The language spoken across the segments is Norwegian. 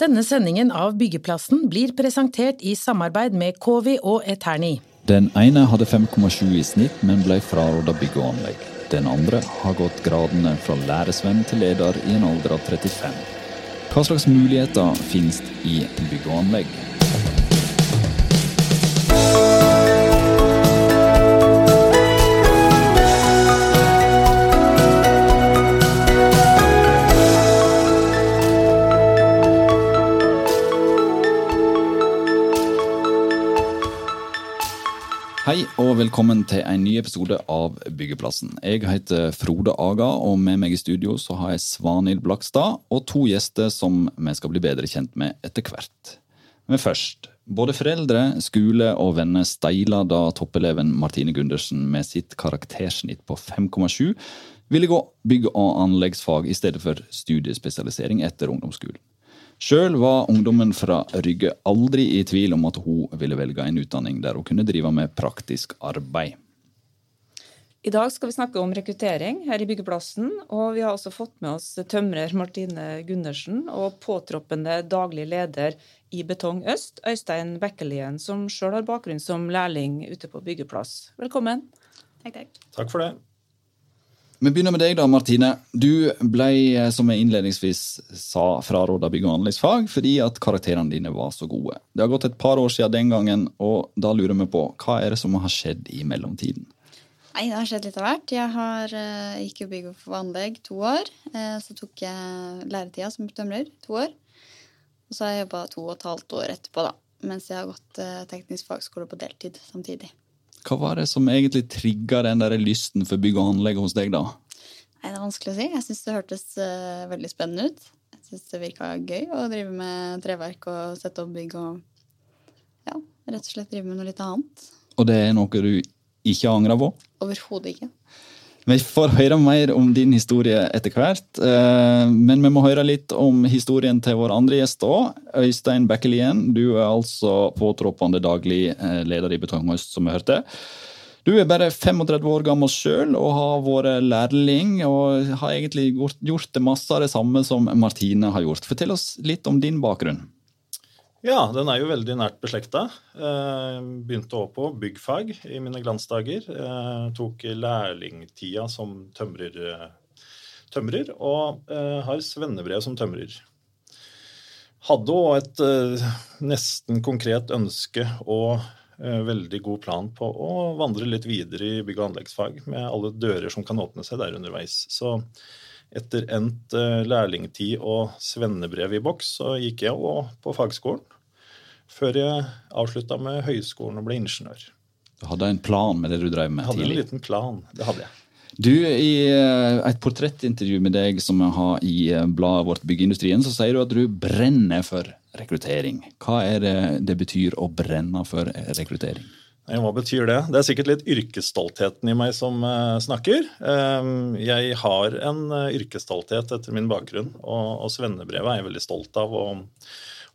Denne sendingen av Byggeplassen blir presentert i samarbeid med Covi og Eterni. Den ene hadde 5,7 i snitt, men ble fraråda bygg og anlegg. Den andre har gått gradene fra læresvenn til leder i en alder av 35. Hva slags muligheter finnes i bygg og anlegg? Hei og velkommen til en ny episode av Byggeplassen. Jeg heter Frode Aga, og med meg i studio så har jeg Svanhild Blakstad og to gjester som vi skal bli bedre kjent med etter hvert. Men først. Både foreldre, skole og venner steila da toppeleven Martine Gundersen med sitt karaktersnitt på 5,7 ville gå bygg- og anleggsfag i stedet for studiespesialisering etter ungdomsskolen. Sjøl var ungdommen fra Rygge aldri i tvil om at hun ville velge en utdanning der hun kunne drive med praktisk arbeid. I dag skal vi snakke om rekruttering her i byggeplassen, og vi har også fått med oss tømrer Martine Gundersen og påtroppende daglig leder i Betong Øst, Øystein Bekkelien, som sjøl har bakgrunn som lærling ute på byggeplass. Velkommen. Takk, takk. Takk for det. Vi begynner med deg, da, Martine. Du ble, som jeg innledningsvis sa, fraråda bygg- og anleggsfag fordi at karakterene dine var så gode. Det har gått et par år siden den gangen, og da lurer vi på hva er det som har skjedd i mellomtiden? Nei, det har skjedd litt av hvert. Jeg har, uh, gikk jo bygg og anlegg to år. Uh, så tok jeg læretida som tømrer to år. Og så har jeg jobba to og et halvt år etterpå, da. Mens jeg har gått uh, teknisk fagskole på deltid samtidig. Hva var det som egentlig trigga den der lysten for bygg og anlegg hos deg, da? Nei, Det er vanskelig å si. Jeg syns det hørtes uh, veldig spennende ut. Jeg syns det virka gøy å drive med treverk og sette opp bygg og ja, rett og slett drive med noe litt annet. Og det er noe du ikke angrer på? Overhodet ikke. Vi får høre mer om din historie etter hvert, men vi må høre litt om historien til vår andre gjest òg. Øystein Bekkelien, du er altså påtroppende daglig leder i Betonghøst, som vi hørte. Du er bare 35 år gammel sjøl og har vært lærling og har egentlig gjort det masse av det samme som Martine har gjort. Fortell oss litt om din bakgrunn. Ja, den er jo veldig nært beslekta. Eh, begynte òg på byggfag i mine glansdager. Eh, tok lærlingtida som tømrer, tømrer og eh, har svennebrev som tømrer. Hadde òg et nesten konkret ønske og veldig god plan på å vandre litt videre i bygg- og anleggsfag, med alle dører som kan åpne seg der underveis. Så etter endt uh, lærlingtid og svennebrev i boks, så gikk jeg òg på fagskolen. Før jeg avslutta med høyskolen og ble ingeniør. Du hadde en plan med det du drev med tidlig? jeg hadde en liten plan, det hadde jeg. Du, I et portrettintervju med deg som jeg har i bladet vårt Byggeindustrien, så sier du at du brenner for rekruttering. Hva er det det betyr å brenne for rekruttering? Hva betyr det? Det er sikkert litt yrkesstoltheten i meg som uh, snakker. Um, jeg har en uh, yrkesstolthet etter min bakgrunn, og, svennebrevet er jeg veldig stolt av å,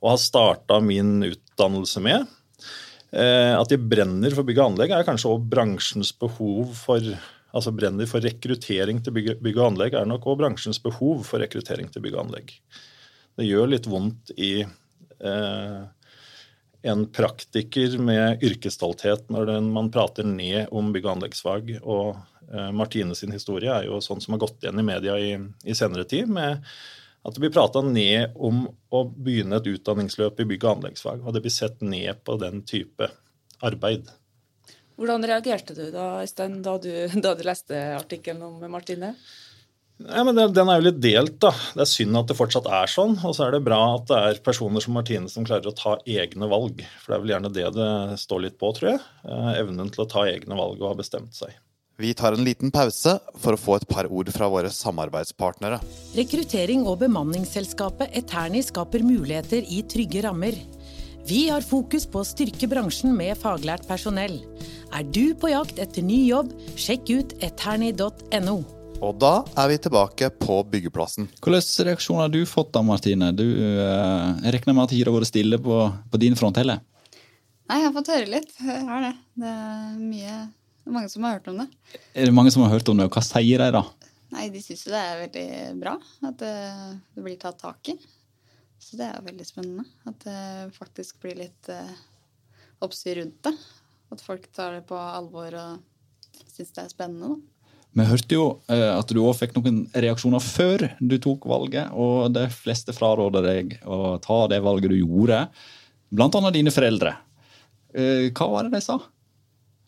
ha starta min utdannelse med. Uh, at jeg brenner for bygg og anlegg, er kanskje òg bransjens behov for Altså brenner for rekruttering til bygg, og anlegg, er nok òg bransjens behov for rekruttering til bygg og anlegg. Det gjør litt vondt i en praktiker med yrkesstolthet når man prater ned om bygg- og anleggsfag. Og uh, Martine sin historie er jo sånn som har gått igjen i media i, i senere tid. med at det blir prata ned om å begynne et utdanningsløp i bygg- og anleggsfag. Og det blir sett ned på den type arbeid. Hvordan reagerte du da, Øystein, da du, da du leste artikkelen om Martine? Ja, men Den er jo litt delt. da. Det er synd at det fortsatt er sånn. Og så er det bra at det er personer som Martine som klarer å ta egne valg. For det er vel gjerne det det står litt på, tror jeg. Evnen til å ta egne valg og ha bestemt seg. Vi tar en liten pause for å få et par ord fra våre samarbeidspartnere. Rekruttering og bemanningsselskapet Eterni skaper muligheter i trygge rammer. Vi har fokus på å styrke bransjen med faglært personell. Er du på jakt etter ny jobb, sjekk ut eterni.no. Og da er vi tilbake på byggeplassen. Hvilke reaksjoner har du fått da, Martine? Du, eh, jeg regner med at det har vært stille på, på din front heller? Nei, jeg har fått høre litt. Jeg har det. Det er mye det er mange som har hørt om det. Er det mange som har hørt om det, og hva sier de da? Nei, De syns jo det er veldig bra at det, det blir tatt tak i. Så det er veldig spennende. At det faktisk blir litt eh, oppstyr rundt det. At folk tar det på alvor og syns det er spennende. da. Vi hørte jo eh, at du òg fikk noen reaksjoner før du tok valget, og de fleste fraråder deg å ta det valget du gjorde, blant annet dine foreldre. Eh, hva var det de sa?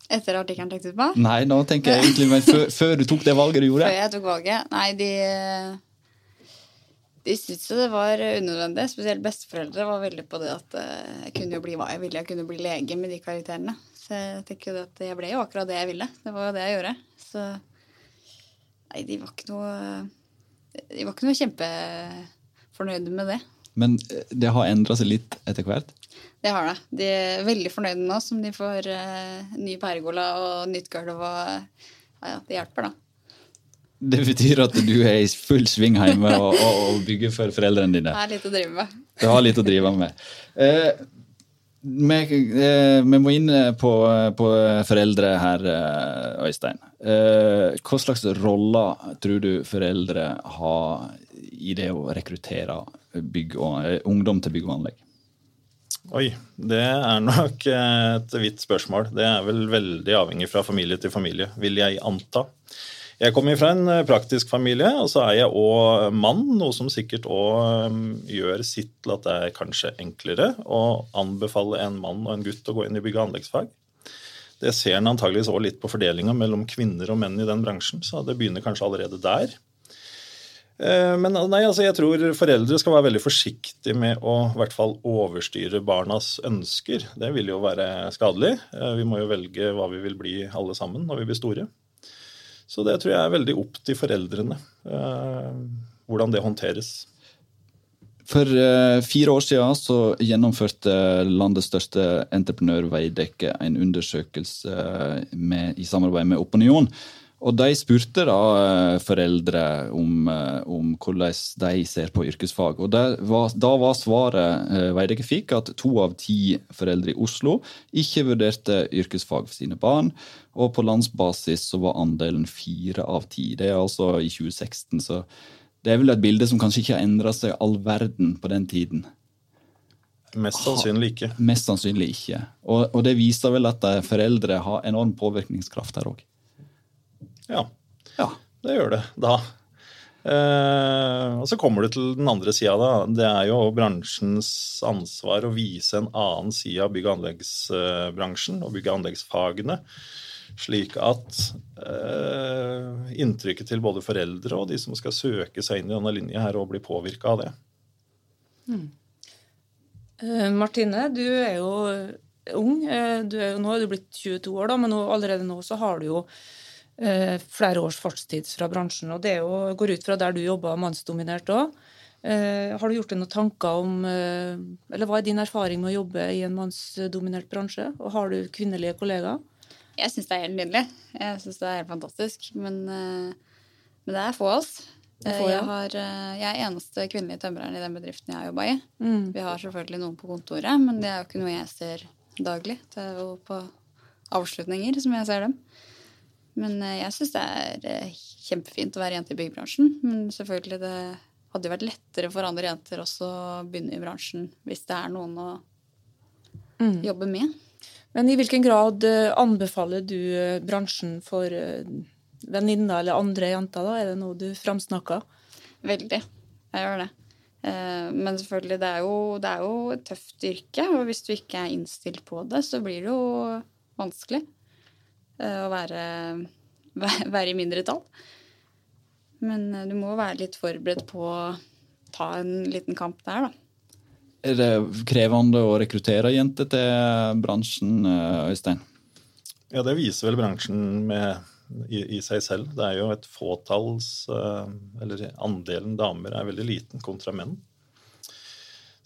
Etter artikkelen tenkte du på? Nei, nå tenker jeg egentlig men før, før du tok det valget du gjorde? Før jeg tok valget? Nei, de De syntes det var unødvendig. Spesielt besteforeldre var veldig på det at eh, jeg kunne jo bli hva jeg ville. Jeg kunne bli lege med de karakterene. Så jeg tenker jo at jeg ble jo akkurat det jeg ville. Det var jo det jeg gjorde. Så nei, de var ikke noe De var ikke noe kjempefornøyde med det. Men eh, det har endra seg litt etter hvert. Det har det. De er veldig fornøyde nå som de får uh, ny pergola og nytt gulv og Ja, ja, det hjelper, da. Det betyr at du er i full sving hjemme og, og, og bygger for foreldrene dine. Det er litt å drive med. Det har litt å drive med. Eh, vi, eh, vi må inn på, på foreldre her, eh, Øystein. Eh, hva slags roller tror du foreldre har i det å rekruttere og, eh, ungdom til bygg og anlegg? Oi, det er nok et vidt spørsmål. Det er vel veldig avhengig fra familie til familie, vil jeg anta. Jeg kommer fra en eh, praktisk familie, og så er jeg òg mann, noe som sikkert òg gjør sitt til at det er kanskje enklere å anbefale en mann og en gutt å gå inn i bygg- og anleggsfag. Det ser en antageligvis òg litt på fordelinga mellom kvinner og menn i den bransjen, så det begynner kanskje allerede der. Eh, Men nei, altså jeg tror foreldre skal være veldig forsiktige med å i hvert fall overstyre barnas ønsker. Det vil jo være skadelig. Eh, Vi må jo velge hva vi vil bli alle sammen når vi blir store. Så det tror jeg er veldig opp til foreldrene. eh, Hvordan det håndteres. For eh, fire år siden så gjennomførte landets største entreprenør Veidekke en undersøkelse eh, med, i samarbeid med Opinion. Og de spurte da eh, foreldre om, eh, om hvordan de ser på yrkesfag. Og var, Da var svaret eh, Veidekke fikk, at to av ti foreldre i Oslo ikke vurderte yrkesfag for sine barn. Og på landsbasis så var andelen fire av ti. Det er altså i 2016. så det er vel et bilde som kanskje ikke har endra seg all verden på den tiden. Mest sannsynlig ikke. Mest sannsynlig ikke. Og, og det viser vel at foreldre har enorm påvirkningskraft her òg. Ja, Ja. det gjør det da. Eh, og så kommer du til den andre sida, da. Det er jo bransjens ansvar å vise en annen side av bygg- og anleggsbransjen og bygg- og anleggsfagene. Slik at eh, inntrykket til både foreldre og de som skal søke seg inn i denne linja her, òg bli påvirka av det. Eh, Martine, du er jo ung. Eh, Du er jo, nå er du blitt 22 år, da, men nå, allerede nå så har du jo flere års fartstid fra bransjen. Og det jo, går ut fra der du jobber mannsdominert òg. Eh, har du gjort deg noen tanker om eh, Eller hva er din erfaring med å jobbe i en mannsdominert bransje? Og har du kvinnelige kollegaer? Jeg syns det er helt nydelig. Jeg syns det er helt fantastisk. Men, eh, men det er få av oss. Eh, ja. Jeg, har, eh, jeg er eneste kvinnelige tømreren i den bedriften jeg har jobba i. Mm. Vi har selvfølgelig noen på kontoret, men det er jo ikke noe jeg ser daglig. Det er jo på avslutninger som jeg ser dem. Men eh, jeg syns det er eh, kjempefint å være jente i byggebransjen. Men selvfølgelig, det hadde jo vært lettere for andre jenter også å begynne i bransjen hvis det er noen å Mm. jobbe med. Men i hvilken grad eh, anbefaler du bransjen for venninner eller andre jenter? da? Er det noe du framsnakker? Veldig. Jeg gjør det. Men selvfølgelig, det er, jo, det er jo et tøft yrke. Og hvis du ikke er innstilt på det, så blir det jo vanskelig å være, væ- være i mindretall. Men eh, du må være litt forberedt på å ta en liten kamp der, da. Er det krevende å rekruttere jenter til bransjen, eh, Øystein? Ja, det viser vel bransjen med, i, i seg selv. Det er jo et fåtalls eh, Eller andelen damer er veldig liten kontra menn.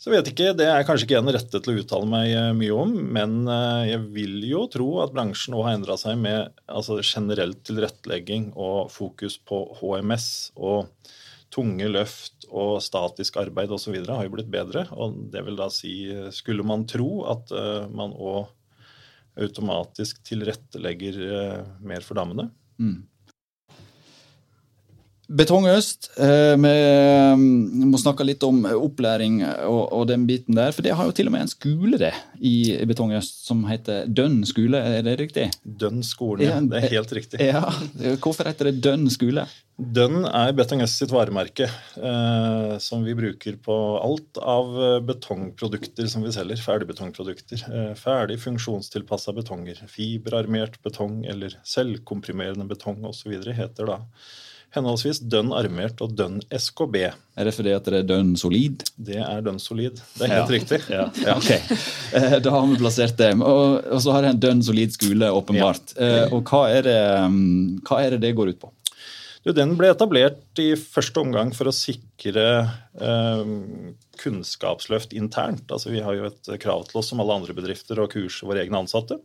Så vet ikke, Det er kanskje ikke en rette til å uttale meg eh, mye om, men eh, jeg vil jo tro at bransjen nå har endra seg med altså, generell tilrettelegging og fokus på HMS og tunge løft og statisk arbeid osv. har jo blitt bedre. Og det vil da si, skulle man tro at eh, man òg automatisk tilrettelegger mer for damene. Betong Øst, eh, vi må snakke litt om opplæring og, og, den biten der. For det har jo til og med en skole det, i Betong Øst som heter Dønn skole, er det riktig? Dønn skole, ja. Det er helt riktig. Ja, Hvorfor heter det Dønn skole? Dønn er Betong Øst sitt varemerke, eh, som vi bruker på alt av betongprodukter som vi selger. Ferdigbetongprodukter. Eh, ferdig funksjonstilpassa betonger. Fiberarmert betong eller selvkomprimerende betong osv. heter da henholdsvis dønn armert og dønn SKB. Er det fordi at det er dønn solid? Det er dønn solid. Det er helt ja. riktig. Ja. ja. ok. Eh, da har vi plassert det. Og, og så har jeg en dønn solid skole, åpenbart. Ja. Eh, og hva er, det, mm, hva er, det, det går ut på? Du, den ble etablert i første omgang for å sikre eh, kunnskapsløft internt. Altså, vi har jo et krav til oss som alle andre bedrifter å kurse våre egne ansatte.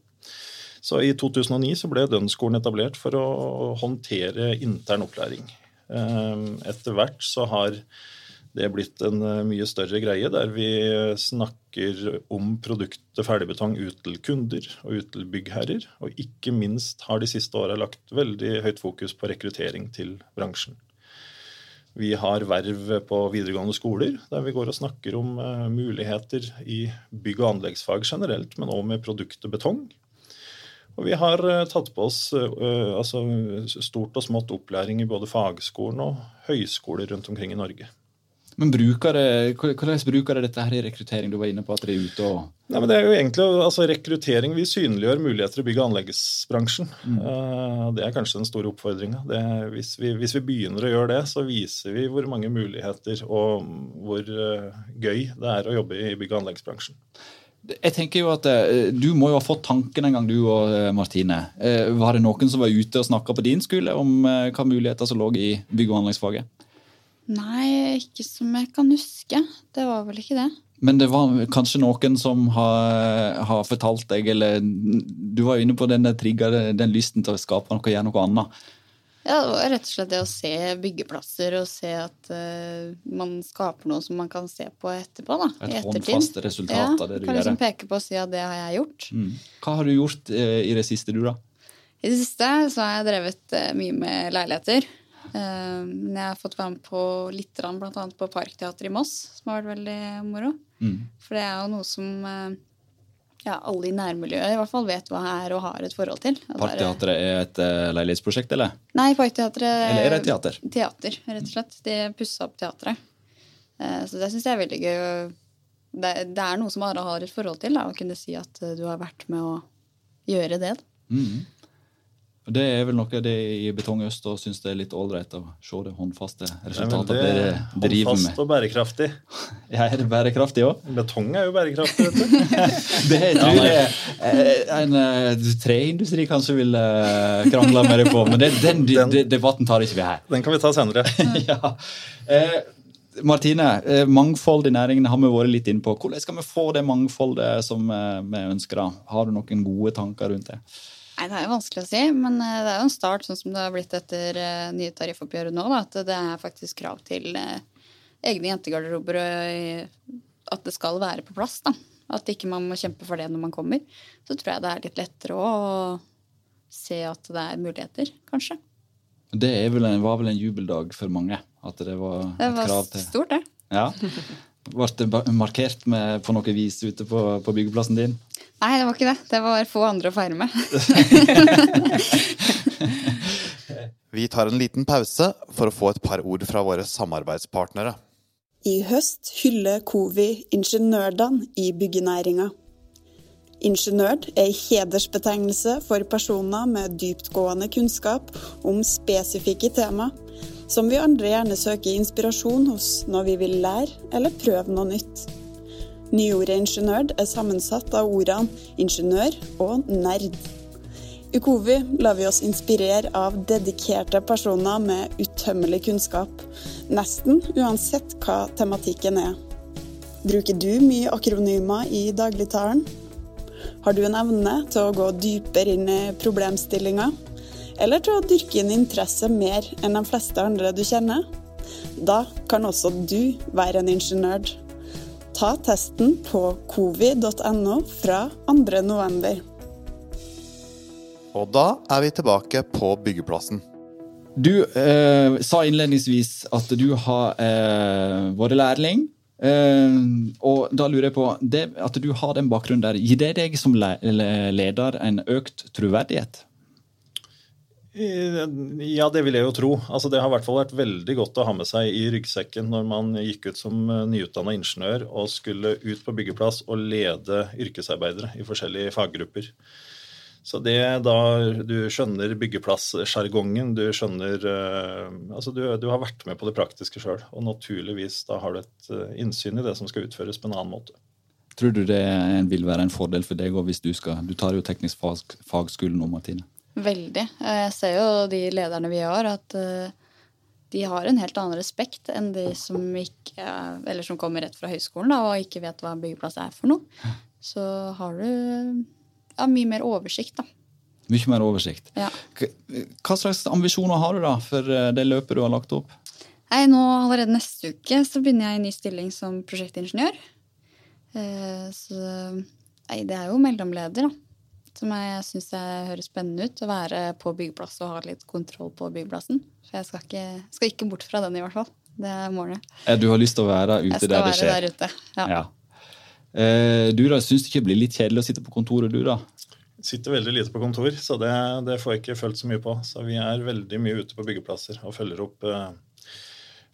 Så i 2009 så ble Dønskolen etablert for å håndtere intern opplæring. Ehm, etter hvert så har det blitt en eh, mye større greie, der vi snakker om produktet ferdigbetong ut til kunder og ut til byggherrer. Og ikke minst har de siste åra lagt veldig høyt fokus på rekruttering til bransjen. Vi har verv på videregående skoler, der vi går og snakker om uh, muligheter i bygg- og anleggsfag generelt, men òg med produktet betong. Og vi har eh, tatt på oss uh, altså, stort og smått opplæring i både fagskolen og høyskoler rundt omkring i Norge. Men bruker det, Hvordan bruker dere dette her i rekruttering? Du var inne på at dere er ute og Nei, men det er jo egentlig altså Rekruttering Vi synliggjør muligheter i bygg- og anleggsbransjen. Mm. Det er kanskje den store oppfordringa. Hvis, hvis, vi begynner å gjøre det, så viser vi hvor mange muligheter og hvor gøy det er å jobbe i bygg- og anleggsbransjen. Jeg tenker jo at uh, Du må jo ha fått tanken en gang, du og uh, Martine. Uh, var det noen som var ute og snakka på din skole om hva muligheter som lå i bygg- og anleggsfaget? Nei, ikke som jeg kan huske. Det var vel ikke det. Men det var kanskje noen som har, har fortalt deg, eller du var jo inne på den trigga, den lysten til å skape noe, gjøre noe annet. Ja, det var rett og slett det å se byggeplasser og se at uh, man skaper noe som man kan se på etterpå. da, Et i ettertid. håndfast resultat ja, av det du kan liksom peke på og si at det har jeg gjort. Mm. Hva har du gjort uh, i det siste, du, da? I det siste så har jeg drevet uh, mye med leiligheter. Men jeg har fått være med på litt, annet på Parkteatret i Moss, som har vært veldig moro. Mm. For det er jo noe som ja, alle i nærmiljøet i hvert fall vet hva er og har et forhold til. Parkteatret er et uh, leilighetsprosjekt, eller? Nei, Parkteatret Eller er det teater? Teater, rett og slett. De pussa opp teatret. Uh, så det syns jeg er veldig gøy. Det, det, er noe som Ara har et forhold til, da, å kunne si at du har vært med å gjøre det. Mm. Det er vel noe det i Betong Øst og syns det er litt ålreit å se det håndfaste resultatet det dere driver med. Håndfast og bærekraftig. Ja, Er det bærekraftig òg? Betong er jo bærekraftig, vet du. det tror jeg eh, en uh, treindustri kanskje vil uh, krangle med deg på, men det, den, den, den, debatten tar ikke vi her. Den kan vi ta senere. ja. Eh, Martine, mangfold i næringen har vi vært litt inne på. Hvordan skal vi få det mangfoldet som vi ønsker? da? Har du noen gode tanker rundt det? Nei, Det er jo vanskelig å si, men eh, det er jo en start, sånn som det har blitt etter uh, nye tariffoppgjøret nå, da, at det er faktisk krav til uh, egne jentegarderober og at det skal være på plass. da. At ikke man må kjempe for det når man kommer. Så tror jeg det er litt lettere å se at det er muligheter, kanskje. Det vel en, var vel en jubeldag for mange? At det var, det var et krav til Det var stort, det. Ja. Ble det markert med, på noe vis ute på, på byggeplassen din? Nei, det var ikke det. Det var få andre å feire med. Vi tar en liten pause for å få et par ord fra våre samarbeidspartnere. I høst hyller Covi ingeniørdene i byggenæringa. Ingeniør er hedersbetegnelse for personer med dyptgående kunnskap om spesifikke tema, som vi andre gjerne søker inspirasjon hos når vi vil lære eller prøve noe nytt. Nyordet ingeniør er sammensatt av ordene ingeniør og nerd. I Kovi lar vi oss inspirere av dedikerte personer med utømmelig kunnskap, nesten uansett hva tematikken er. Bruker du mye akronymer i dagligtalen? Har du en evne til å gå dypere inn i problemstillinga? Eller til å dyrke inn interesse mer enn de fleste andre du kjenner? Da kan også du være en ingeniør. Ta testen på covid.no fra 2.11. Og da er vi tilbake på byggeplassen. Du eh, sa innledningsvis at du har eh, vært lærling. Eh, og da lurer jeg på, det, at du har den bakgrunnen der, gir det deg som le leder en økt troverdighet? Ja, det vil jeg jo tro. Altså, det har i hvert fall vært veldig godt å ha med seg i ryggsekken når man gikk ut som eh, nyutdanna ingeniør og skulle ut på byggeplass og lede yrkesarbeidere i forskjellige faggrupper. Så det da du skjønner byggeplasssjargongen, du skjønner uh, Altså du, du, har vært med på det praktiske sjøl, og naturligvis da har du et uh, innsyn i det som skal utføres på en annen måte. Tror du det vil være en fordel for deg òg hvis du skal Du tar jo teknisk fag, fagskole nå, Martine. Veldig. Jeg ser jo de lederne vi har, at de har en helt annen respekt enn de som, ikke, eller som kommer rett fra høyskolen da, og ikke vet hva byggeplass er for noe. Så har du ja, mye mer oversikt, da. Mye mer oversikt. Ja. Hva slags ambisjoner har du da for eh, det løpet du har lagt opp? Nei, nå Allerede neste uke så begynner jeg i ny stilling som prosjektingeniør. Eh, så nei, det er jo mellomleder, da. Som jeg syns høres spennende ut. Å være på byggeplass og ha litt kontroll på byggeplassen. For jeg skal ikke, skal ikke bort fra den, i hvert fall. Det er målet. Du har lyst til å være ute der det skjer? Jeg skal være der ute, ja. ja. Eh, du da, Syns det ikke blir litt kjedelig å sitte på kontoret, du da? Sitter veldig lite på kontor, så det, det, får jeg ikke følt så mye på. Så vi er veldig mye ute på byggeplasser og følger opp, eh,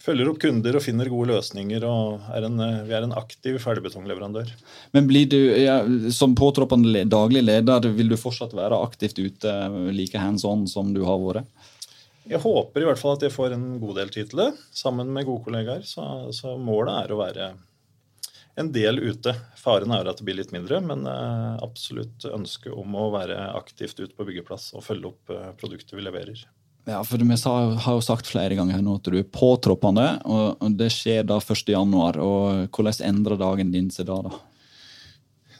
følger opp kunder og finner gode løsninger. og er en, eh, Vi er en aktiv ferdigbetongleverandør. Men blir du, ja, som påtroppende daglig leder, vil du fortsatt være aktivt ute like hands on som du har vært? Jeg håper i hvert fall at jeg får en god del det, sammen med gode kollegaer. Så, så målet er å være en del ute. Faren er at det blir litt mindre, men eh, absolutt ønske om å være aktivt ute på byggeplass og følge opp eh, produktet vi leverer. Ja, for Vi har jo sagt flere ganger nå at du er påtroppende, og det skjer da 1.1. Hvordan endrer dagen din seg da? da?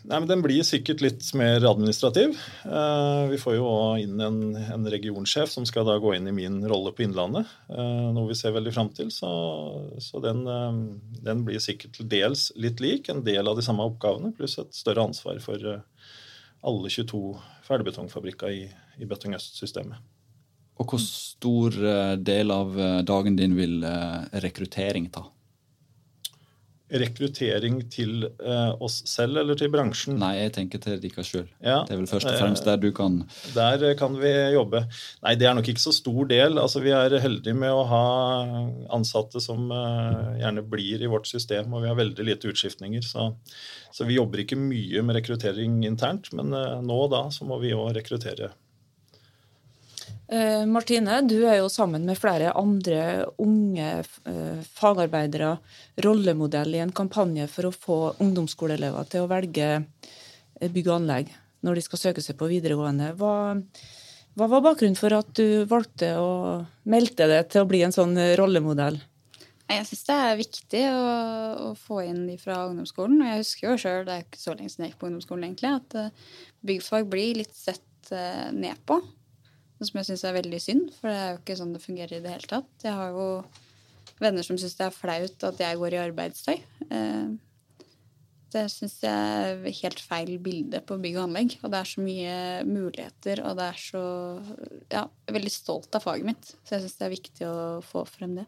Nei, men Den blir sikkert litt mer administrativ. Eh, vi får jo inn en, en, regionsjef som skal da gå inn i min rolle på Innlandet. Eh, noe vi ser veldig fram til. Så, så den, eh, den, blir sikkert til dels litt lik. En del av de samme oppgavene, pluss et større ansvar for alle 22 ferdigbetongfabrikker i, i Betong Øst-systemet. Og hvor stor del av dagen din vil rekruttering ta? Rekruttering til uh, oss selv eller til bransjen? Nei, jeg tenker til dere sjøl. Ja, det er vel først og fremst der du kan Der kan vi jobbe. Nei, det er nok ikke så stor del. Altså, Vi er heldige med å ha ansatte som uh, gjerne blir i vårt system, og vi har veldig lite utskiftninger. Så, så vi jobber ikke mye med rekruttering internt, men nå da så må vi òg rekruttere Eh, Martine, du er jo sammen med flere andre unge eh, fagarbeidere rollemodell i en kampanje for å få ungdomsskoleelever til å velge eh, bygg og anlegg når de skal søke seg på videregående. Hva, hva var bakgrunnen for at du valgte å melde deg til å bli en sånn rollemodell? Jeg syns det er viktig å, å, få inn de fra ungdomsskolen. Og jeg husker jo sjøl, det er ikke så lenge siden jeg gikk på ungdomsskolen, egentlig, at byggfag blir litt sett ned på. Som jeg syns er veldig synd, for det er jo ikke sånn det fungerer i det hele tatt. Jeg har jo venner som syns det er flaut at jeg går i arbeidstøy. Eh, det syns jeg er helt feil bilde på bygg og anlegg. Og det er så mye muligheter, og det er så Ja, jeg er veldig stolt av faget mitt, så jeg syns det er viktig å få frem det.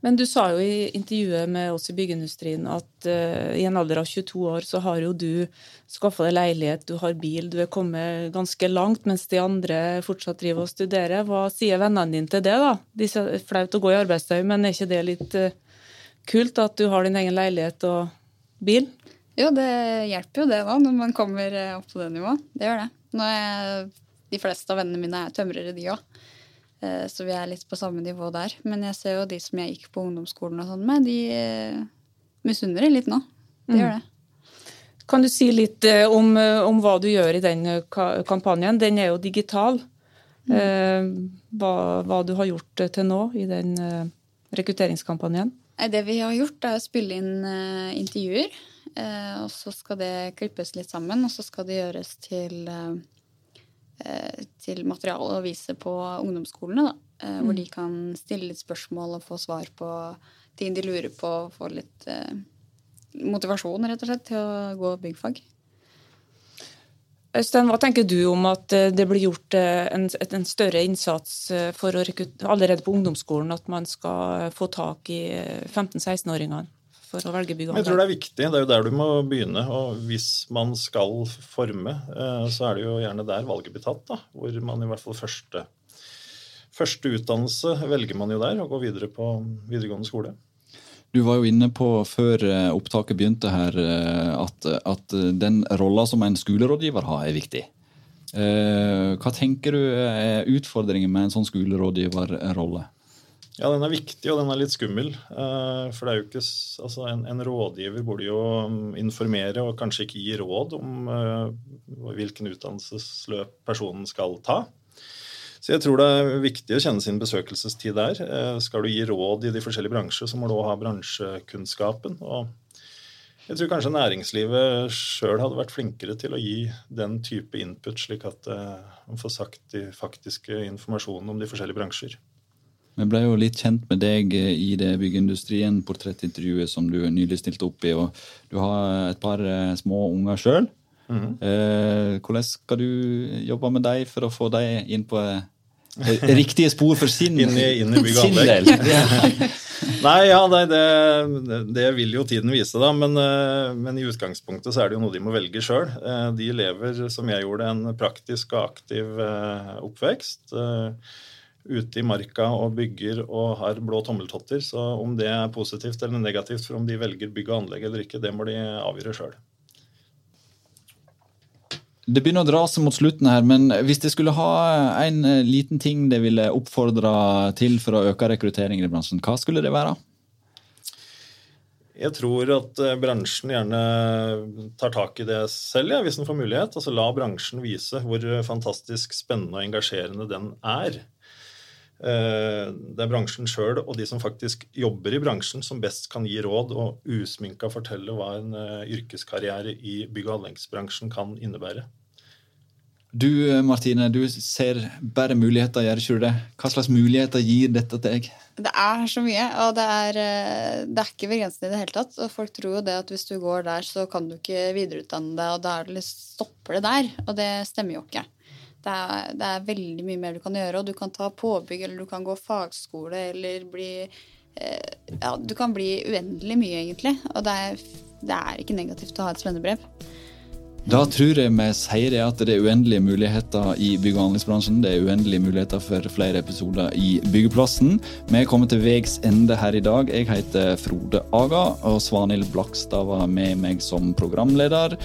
Men du sa jo i intervjuet med oss i byggeindustrien at uh, i en alder av 22 år så har jo du skaffa deg leilighet, du har bil, du er kommet ganske langt, mens de andre fortsatt driver og studerer. Hva sier vennene dine til det, da? De er flaut å gå i arbeidstøy, men er ikke det litt uh, kult at du har din egen leilighet og bil? Jo, det hjelper jo det da, når man kommer eh, opp på det nivået. Det gjør det. Jeg, de fleste av vennene mine er tømrere, de òg. Eh, så vi er litt på samme nivå der. Men jeg ser jo de som jeg gikk på ungdomsskolen og sånn med, de eh, misunner det litt nå. De mm. gjør det. Kan du si litt eh, om, om, hva du gjør i den kampanjen? Den er jo digital. Mm. Hva, hva, du har gjort til nå i den rekrutteringskampanjen? Det vi har gjort, er å spille inn intervjuer. Og så skal det klippes litt sammen, og så skal det gjøres til til materiale å vise på ungdomsskolene. Da, eh, hvor mm. de kan stille litt spørsmål og få svar på ting de lurer på. Og få litt eh, motivasjon rett og slett til å gå byggfag. Øystein, hva tenker du om at eh, det blir gjort eh, en, en større innsats eh, for å allerede på ungdomsskolen, at man skal få tak i 15-16-åringene for å velge bygg og Jeg tror det er viktig. Det er jo der du må begynne. Og hvis man skal forme, så er det jo gjerne der valget blir tatt. da, Hvor man i hvert fall første, første utdannelse velger man jo der, og går videre på videregående skole. Du var jo inne på før eh, opptaket begynte her, eh, at, at den rolla som en skolerådgiver har, er viktig. Eh, hva tenker du er utfordringen med en sånn skolerådgiverrolle? Ja, Den er viktig, og den er litt skummel. For det er jo ikke, altså en, en rådgiver burde jo mm, informere og kanskje ikke gi råd om hvilken utdannelsesløp personen skal ta. Så jeg tror det er viktig å kjenne sin besøkelsestid der. Eh, skal du gi råd i de forskjellige bransjer, så må du også ha bransjekunnskapen. Og jeg tror kanskje næringslivet sjøl hadde vært flinkere til å gi den type input, slik at eh, man får sagt de faktiske informasjonene om de forskjellige bransjer. Vi ble jo litt kjent med deg eh, i det byggeindustrien, portrettintervjuet som du nylig stilte opp i. og Du har et par små unger sjøl. Mm -hmm. eh, hvordan skal du jobbe med dem for å få dem inn på eh, riktige spor for sin, inn i, inn i sin del? Nei, ja, nei, det, det, vil jo tiden vise, da. Men, eh, men, i utgangspunktet så er det jo noe de må velge sjøl. Eh, de lever, som jeg gjorde, en praktisk og aktiv oppvekst. Ute i marka og bygger og har blå tommeltotter. Så om det er positivt eller negativt for om de velger bygg og anlegg eller ikke, det må de avgjøre sjøl. Det begynner å dra seg mot slutten her, men hvis det skulle ha en eh, liten ting det ville oppfordre til for å øke rekrutteringen i bransjen, hva skulle det være? Jeg tror at eh, bransjen gjerne tar tak i det selv, ja, hvis den får mulighet. Altså La bransjen vise hvor fantastisk spennende og engasjerende den er. Eh, det er bransjen sjøl og de som faktisk jobber i bransjen, som best kan gi råd og usminka fortelle hva en yrkeskarriere i bygg- og anleggsbransjen kan innebære. Du Martine, du ser bare muligheter, gjør ikke du det? Hva slags muligheter gir dette til deg? Det er så mye, og det er, eh, det er ikke begrensende i det hele tatt. Og folk tror jo det at hvis du går der, så kan du ikke videreutdanne deg, og da stopper det der. Og det stemmer jo ikke. Det er, det er, veldig mye mer du kan gjøre, og du kan ta påbygg, eller du kan gå fagskole, eller bli eh, Ja, du kan bli uendelig mye, egentlig. Og det er, det er ikke negativt å ha et svennebrev. Da tror jeg vi sier det at det er uendelige muligheter i bygg- og anleggsbransjen. Det er uendelige muligheter for flere episoder i Byggeplassen. Vi er kommet til veis ende her i dag. Jeg heter Frode Aga, og Svanhild Blakstad var med meg som programleder.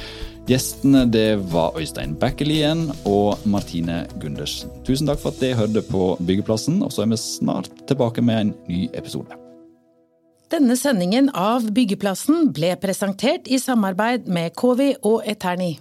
Gjestene det var Øystein Bekkelien og Martine Gundersen. Tusen takk for at dere hørte på Byggeplassen, og så er vi snart tilbake med en ny episode. Denne sendingen av Byggeplassen ble presentert i samarbeid med KV og Eterni.